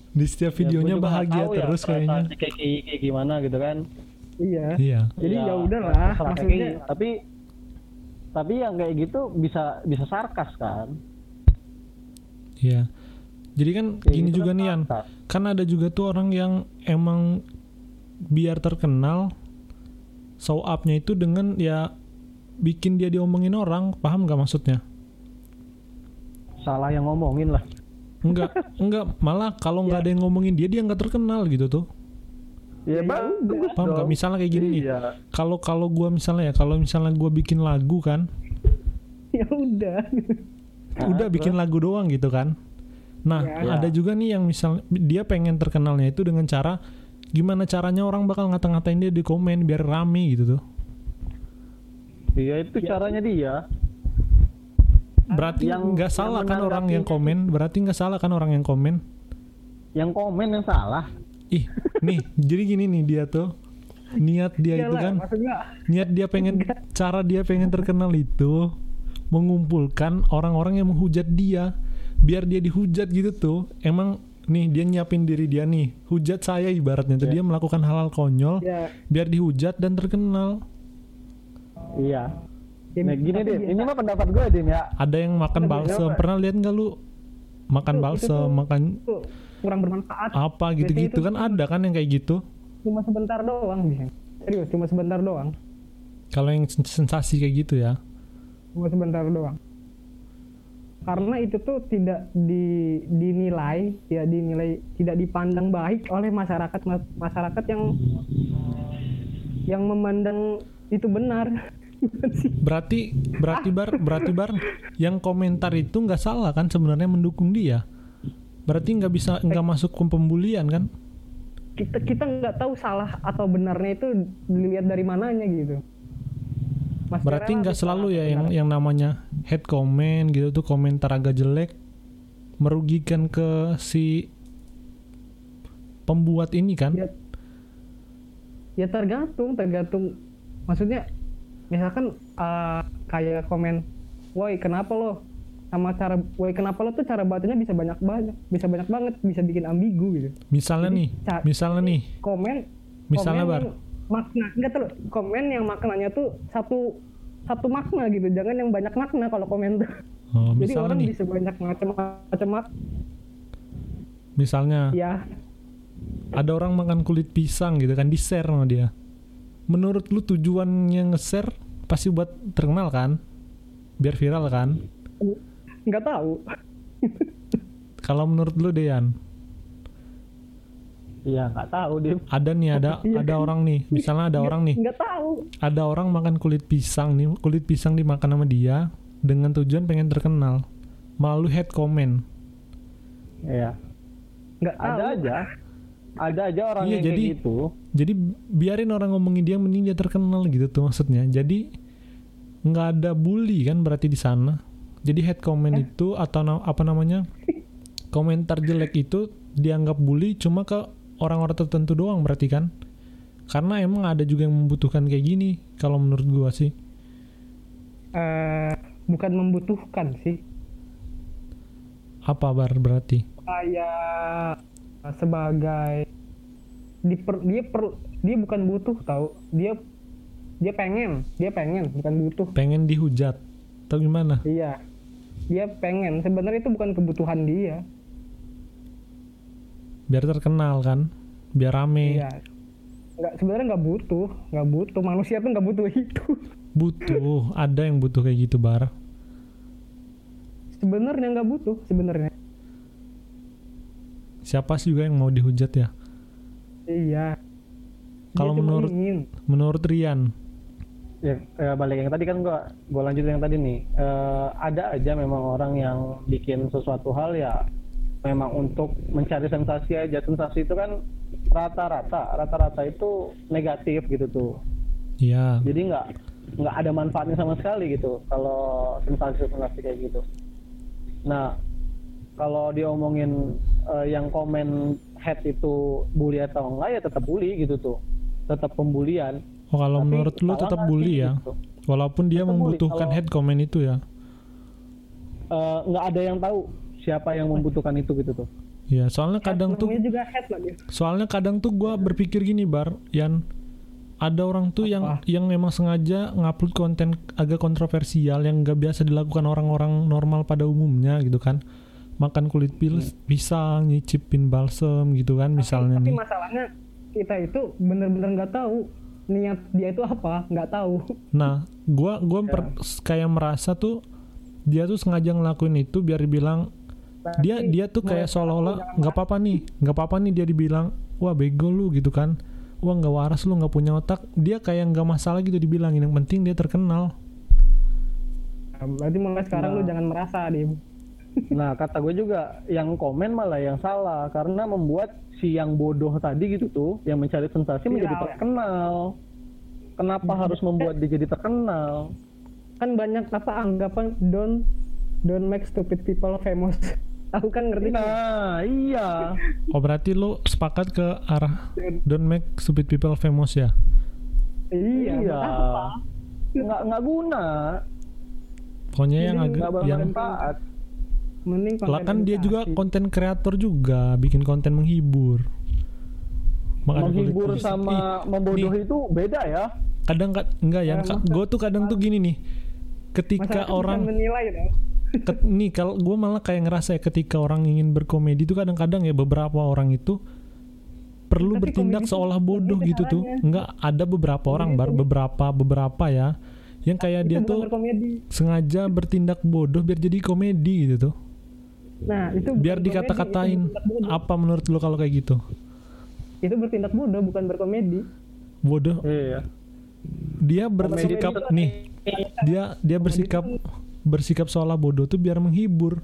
Di setiap videonya Ya, gua juga bahagia ya terus perasaan kayaknya. si Keki kayak gimana gitu kan. Iya. iya. Jadi ya udahlah, maksudnya- tapi tapi yang kayak gitu bisa bisa sarkas kan. Iya. Jadi kan Kayak gini gitu juga kan nih Yan. kan ada juga tuh orang yang emang biar terkenal show up-nya itu dengan ya bikin dia diomongin orang. Paham nggak maksudnya? Salah yang ngomongin lah enggak enggak. Malah kalau nggak ada yang ngomongin dia dia nggak terkenal gitu tuh. Ya, Ya bagus paham nggak? misalnya kayak gini nih. Iya. kalau kalau gua misalnya ya kalau misalnya gua bikin lagu kan. Ya udah. Udah bikin lagu doang gitu kan. Nah Ya. ada juga nih yang misal dia pengen terkenalnya itu dengan cara gimana caranya orang bakal ngata-ngatain dia di komen biar rame gitu tuh. Iya itu caranya dia berarti Yang- nggak yang salah kan orang yang komen? Berarti nggak salah kan orang yang komen? Yang komen yang salah. Ih nih jadi gini nih dia tuh. Niat dia itu Iyalah, kan. maksudnya niat dia pengen cara dia pengen terkenal itu mengumpulkan orang-orang yang menghujat dia. Biar dia dihujat gitu tuh. Emang nih dia nyiapin diri dia nih. Hujat saya ibaratnya tuh. Ya. dia melakukan hal-hal konyol ya, biar dihujat dan terkenal. Iya ya nah gini deh ini mah pendapat gue din ya ada yang makan beberapa. pernah lihat nggak lu makan Itu- tuh- makan itu kurang bermanfaat. apa gitu-gitu itu kan ada kan yang kayak gitu Cuma sebentar doang bisa. Serius, cuma sebentar doang. kalau yang sens- sensasi kayak gitu ya Cuma sebentar doang. Karena itu tuh tidak di, dinilai, ya dinilai tidak dipandang baik oleh masyarakat masyarakat yang yang memandang itu benar. Berarti berarti bar berarti bar yang komentar itu nggak salah kan sebenarnya mendukung dia. Berarti nggak bisa nggak masuk ke pembulian kan? kita kita nggak tahu salah atau benarnya itu dilihat dari mananya gitu. Mas Berarti nggak selalu ya yang benar. yang namanya head comment gitu tuh komentar agak jelek merugikan ke si pembuat ini kan? Ya, ya tergantung, tergantung. Maksudnya, misalkan uh, kayak komen, woi kenapa lo? Sama cara, woi kenapa lo tuh cara bacanya bisa banyak banyak, bisa banyak banget, bisa bikin ambigu gitu. Misalnya Jadi, nih, misalnya nih, Komen, Misalnya, komen Bar. makna, enggak tuh, komen yang maknanya tuh satu satu makna gitu, jangan yang banyak makna kalau komen tuh. oh, Jadi orang nih, bisa banyak macam-macam mak- misalnya ya ada orang makan kulit pisang gitu kan di share sama dia. Menurut lu tujuannya nge-share pasti buat terkenal kan? Biar viral kan? nggak tahu. Kalau menurut lu Dean, iya nggak tahu dia ada nih ada Iya. ada orang nih, misalnya ada orang nih, Nggak tahu. ada orang makan kulit pisang nih, kulit pisang dimakan sama dia dengan tujuan pengen terkenal melalui head comment. iya Nggak tahu. ada aja ada aja orang Iya, yang jadi- kayak gitu Jadi biarin orang ngomongin dia mending dia terkenal gitu tuh maksudnya. Jadi nggak ada bully kan berarti di sana. Jadi head comment itu atau na- apa namanya komentar jelek itu dianggap bully cuma ke orang-orang tertentu doang berarti kan? Karena emang ada juga yang membutuhkan kayak gini kalau menurut gua sih. eh bukan membutuhkan sih Apa bar berarti? kayak eh, sebagai diper, dia per, dia bukan butuh tahu dia dia pengen dia pengen bukan butuh. Pengen dihujat atau gimana? iya. Dia pengen sebenarnya itu bukan kebutuhan dia. Biar terkenal kan? Biar rame. iya. Nggak sebenarnya nggak butuh nggak butuh. Manusia tuh nggak butuh itu. Butuh, ada yang butuh kayak gitu bar. sebenarnya nggak butuh sebenarnya Siapa sih juga yang mau dihujat ya? iya Kalau menurut- ingin. Menurut Rian, ya, ya balik yang tadi kan gua gua lanjut yang tadi nih Eh, ada aja memang orang yang bikin sesuatu hal ya memang untuk mencari sensasi aja sensasi itu kan rata-rata rata-rata itu negatif gitu tuh Iya. jadi nggak nggak ada manfaatnya sama sekali gitu kalau sensasi sensasi kayak gitu nah kalau diomongin eh, yang komen head itu bully atau enggak ya tetap bully gitu tuh tetap pembulian Oh kalau Tapi menurut lu tetap nggak bully ya. gitu? Walaupun dia Tetap membutuhkan head comment itu ya. Eh, nggak ada yang tahu siapa yang membutuhkan itu gitu tuh Ya, soalnya kadang tuh namanya juga head lagi soalnya kadang tuh gua berpikir gini, Bar, Yan ada orang tuh yang Apa? yang memang sengaja ngupload konten agak kontroversial yang gak biasa dilakukan orang-orang normal pada umumnya gitu kan. Makan kulit pil pisang, nyicipin balsem gitu kan misalnya tapi nih. masalahnya kita itu bener-bener nggak tahu niat dia itu apa nggak tahu. Nah, gua gua per- kayak merasa tuh dia tuh sengaja ngelakuin itu biar dibilang dia Berarti dia tuh mulai kayak lu seolah-olah nggak apa-apa nih nggak apa-apa nih dia dibilang wah bego lu gitu kan. Wah nggak waras lu nggak punya otak. Dia kayak nggak masalah gitu dibilangin yang penting dia terkenal. Nah, berarti mulai sekarang lu Nah. jangan merasa dim Nah, kata gue juga yang komen malah yang salah karena membuat si yang bodoh tadi gitu tuh yang mencari sensasi Viral, menjadi ya? terkenal. Kenapa Hmm. harus membuat dia jadi terkenal? kan banyak apa anggapan don't don't make stupid people famous tahu kan ngerti kan? Nah, iya. oh berarti lu sepakat ke arah don't make stupid people famous ya iya, Iya. Nggak nggak guna, pokoknya yang agak yang mending lah konten kan dia juga konten kreator juga bikin konten menghibur. Makan Menghibur sama Ih, membodohi itu beda ya. kadang kad- enggak ya Ya, gue tuh kadang tuh gini nih ketika Masyarakat orang menilai gitu Ket- nih kalau gue malah kayak ngerasa ya ketika orang ingin berkomedi itu kadang-kadang ya beberapa orang itu perlu Tapi bertindak seolah bodoh gitu tuh. nggak ada beberapa orang bar beberapa beberapa ya yang kayak dia tuh berkomedi. sengaja bertindak bodoh biar jadi komedi gitu tuh nah itu biar komedi, dikata-katain apa menurut lo kalau kayak gitu? Itu bertindak bodoh bukan berkomedi. Bodoh? Iya. dia bersikap itu- nih dia dia bersikap bersikap seolah bodoh tuh biar menghibur.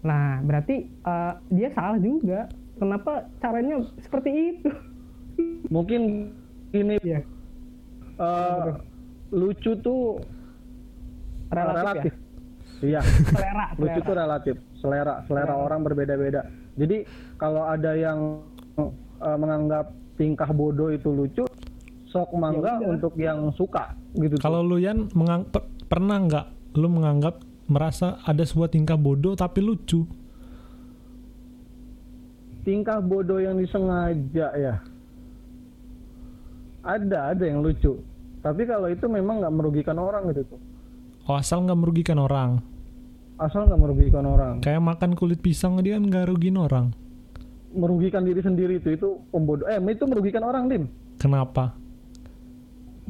Nah berarti eh, dia salah juga. Kenapa caranya seperti itu? Mungkin ini Iya. eh, lucu tuh relatif, relatif. ya Iya. selera lucu selera. tuh relatif selera selera orang berbeda-beda jadi kalau ada yang eh, menganggap tingkah bodoh itu lucu sok mangga Ya untuk yang suka gitu. Kalau lu Yan mengang- per- pernah nggak lu menganggap merasa ada sebuah tingkah bodoh tapi lucu? tingkah bodoh yang disengaja ya ada ada yang lucu tapi kalau itu memang nggak merugikan orang gitu tuh Oh asal nggak merugikan orang. asal nggak merugikan orang Kayak makan kulit pisang dia kan nggak rugiin orang. merugikan diri sendiri itu itu pembodoh eh itu merugikan orang dim Kenapa?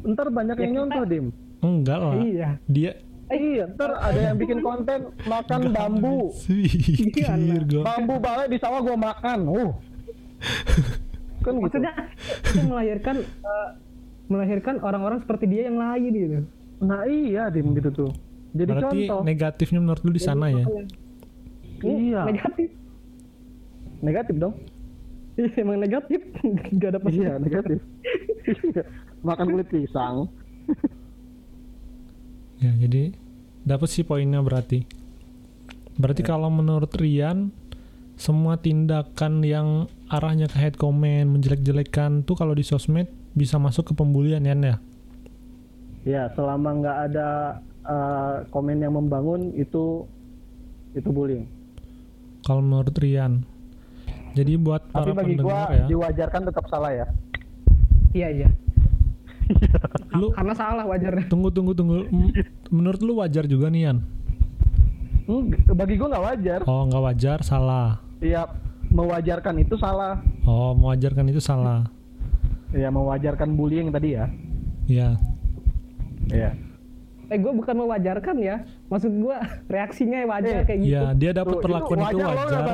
ntar banyak Ya, yang kita- nyontoh dim Enggak lah. iya Dia iya ntar ada yang bikin konten makan bambu Pikir gua. bambu balai di sawah gua makan uh kan gitu maksudnya itu melahirkan eh, melahirkan orang-orang seperti dia yang lain gitu nah iya dim gitu tuh jadi Berarti contoh negatifnya menurut lu di sana ya? Ini Iya. negatif negatif dong Iya, emang negatif nggak ada positif iya negatif Iya. makan kulit pisang Ya jadi dapat sih poinnya berarti. Berarti kalau menurut Rian semua tindakan yang arahnya ke head comment, menjelek-jelekan tuh kalau di sosmed bisa masuk ke pembulian ya, ya? Ya selama nggak ada eh, komen yang membangun itu itu bullying Kalau menurut Rian. Jadi buat tapi para bagi gua pendengar ya, diwajarkan tetap salah ya iya iya lu karena salah wajar tunggu tunggu tunggu. Menurut lu wajar juga nih Yan? Hmm, bagi gua nggak wajar Oh nggak wajar, salah. ya mewajarkan itu salah Oh mewajarkan itu salah. ya mewajarkan bullying tadi ya Ya. Iya. eh gue bukan mewajarkan ya maksud gue reaksinya wajar Eh, kayak gitu Ya dia dapat perlakuan itu loh, wajar.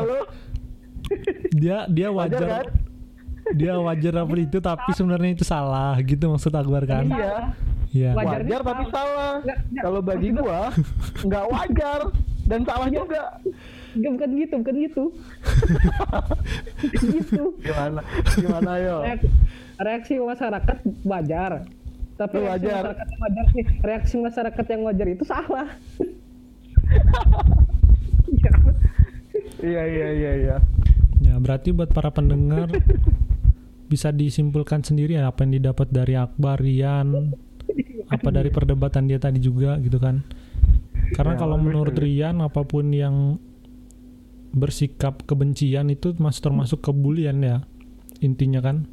Dia dia Wajar, wajar. kan? Dia wajar dapat itu tapi sebenarnya itu salah gitu maksud Akbar kan? Iya. Iya. Wajarnya Wajar tapi salah. Kalau bagi gua nggak wajar. dan salah juga Enggak, bukan gitu bukan gitu gitu gimana gimana yo reaksi, reaksi masyarakat wajar tapi reaksi wajar. masyarakat yang wajar nih reaksi masyarakat yang wajar itu salah Iya. iya iya iya iya Ya, berarti buat para pendengar bisa disimpulkan sendiri ya apa yang didapat dari Akbar, Rian, apa dari perdebatan dia tadi juga gitu kan. Karena Ya, kalau menurut. Rian apa pun yang bersikap kebencian itu masuk termasuk kebulian ya. Intinya kan.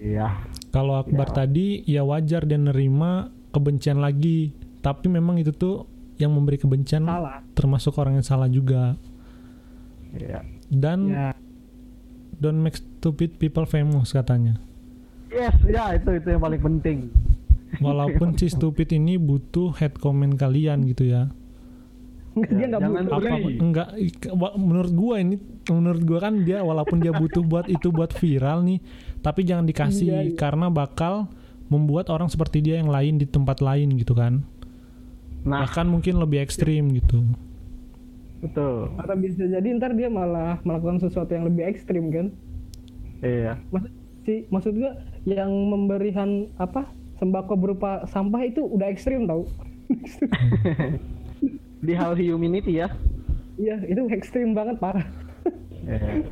iya Kalau Akbar tadi ya wajar dia nerima kebencian lagi, tapi memang itu tuh yang memberi kebencian salah termasuk orang yang salah juga. iya Dan ya don't make stupid people famous katanya. yes ya itu itu yang paling penting Walaupun si stupid ini butuh head comment kalian gitu ya. Dia nggak jangan butuh Apa enggak menurut gua ini menurut gua kan dia walaupun dia butuh buat itu buat viral nih, tapi jangan dikasih Iya, iya. karena bakal membuat orang seperti dia yang lain di tempat lain gitu kan. nah. Bahkan mungkin lebih ekstrim gitu. betul. Atau bisa jadi ntar dia malah melakukan sesuatu yang lebih ekstrim kan? Iya. Maksud si maksud gua yang memberikan apa sembako berupa sampah itu udah ekstrim tau di hal humanity ya. Iya itu ekstrim banget parah. Iya.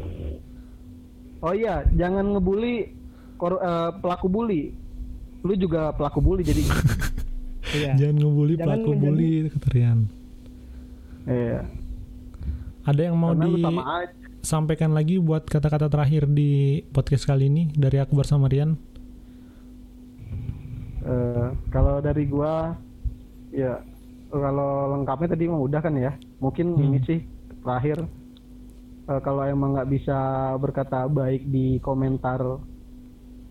oh iya jangan ngebully kor- eh, pelaku bully. Lu juga pelaku bully jadi. Iya. Jangan ngebully Jangan pelaku menjadi- bully kata Rian. iya. Ada yang mau karena aja. disampaikan lagi buat kata-kata terakhir di podcast kali ini dari Akbar sama Rian? Eh, kalau dari gua ya kalau lengkapnya tadi mah udah kan ya. Mungkin Hmm. ini sih terakhir. Eh, kalau emang nggak bisa berkata baik di komentar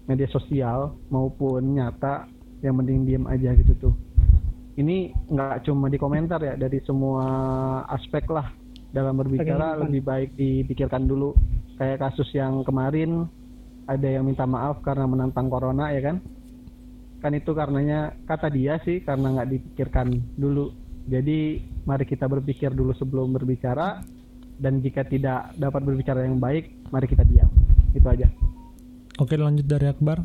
media sosial maupun nyata yang mending diem aja gitu tuh. Ini nggak cuma di komentar ya dari semua aspek lah dalam berbicara Kehidupan. lebih baik dipikirkan dulu. Kayak kasus yang kemarin ada yang minta maaf karena menantang corona ya kan kan itu karenanya kata dia sih karena nggak dipikirkan dulu jadi mari kita berpikir dulu sebelum berbicara dan jika tidak dapat berbicara yang baik mari kita diam itu aja Oke lanjut dari Akbar.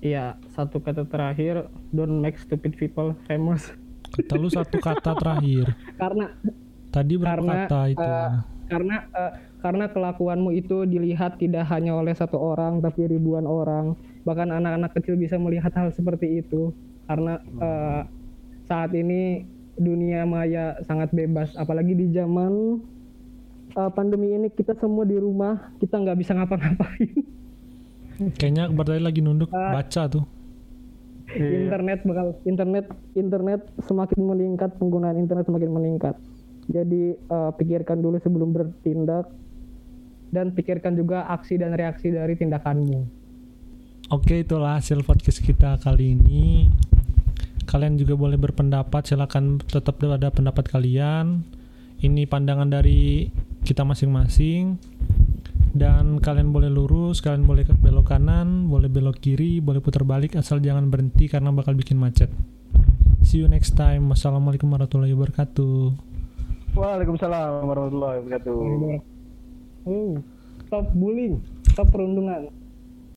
iya satu kata terakhir don't make stupid people famous Kata lu satu kata terakhir. karena Tadi berapa Karena, kata itu? eh, karena eh, karena kelakuanmu itu dilihat tidak hanya oleh satu orang tapi ribuan orang bahkan anak-anak kecil bisa melihat hal seperti itu. Karena eh, saat ini dunia maya sangat bebas. Apalagi di zaman eh, pandemi ini kita semua di rumah kita nggak bisa ngapa-ngapain. Kayaknya Akbar lagi nunduk eh, baca tuh. Iya. internet bakal internet internet semakin meningkat penggunaan internet semakin meningkat. Jadi eh, pikirkan dulu sebelum bertindak dan pikirkan juga aksi dan reaksi dari tindakanmu Oke itulah hasil podcast kita kali ini. Kalian juga boleh berpendapat, silakan tetap ada pendapat kalian. Ini pandangan dari kita masing-masing. Dan kalian boleh lurus, kalian boleh ke- belok kanan, boleh belok kiri, boleh putar balik asal jangan berhenti karena bakal bikin macet. See you next time. Wassalamualaikum warahmatullahi wabarakatuh. Waalaikumsalam warahmatullahi wabarakatuh oh stop bullying stop perundungan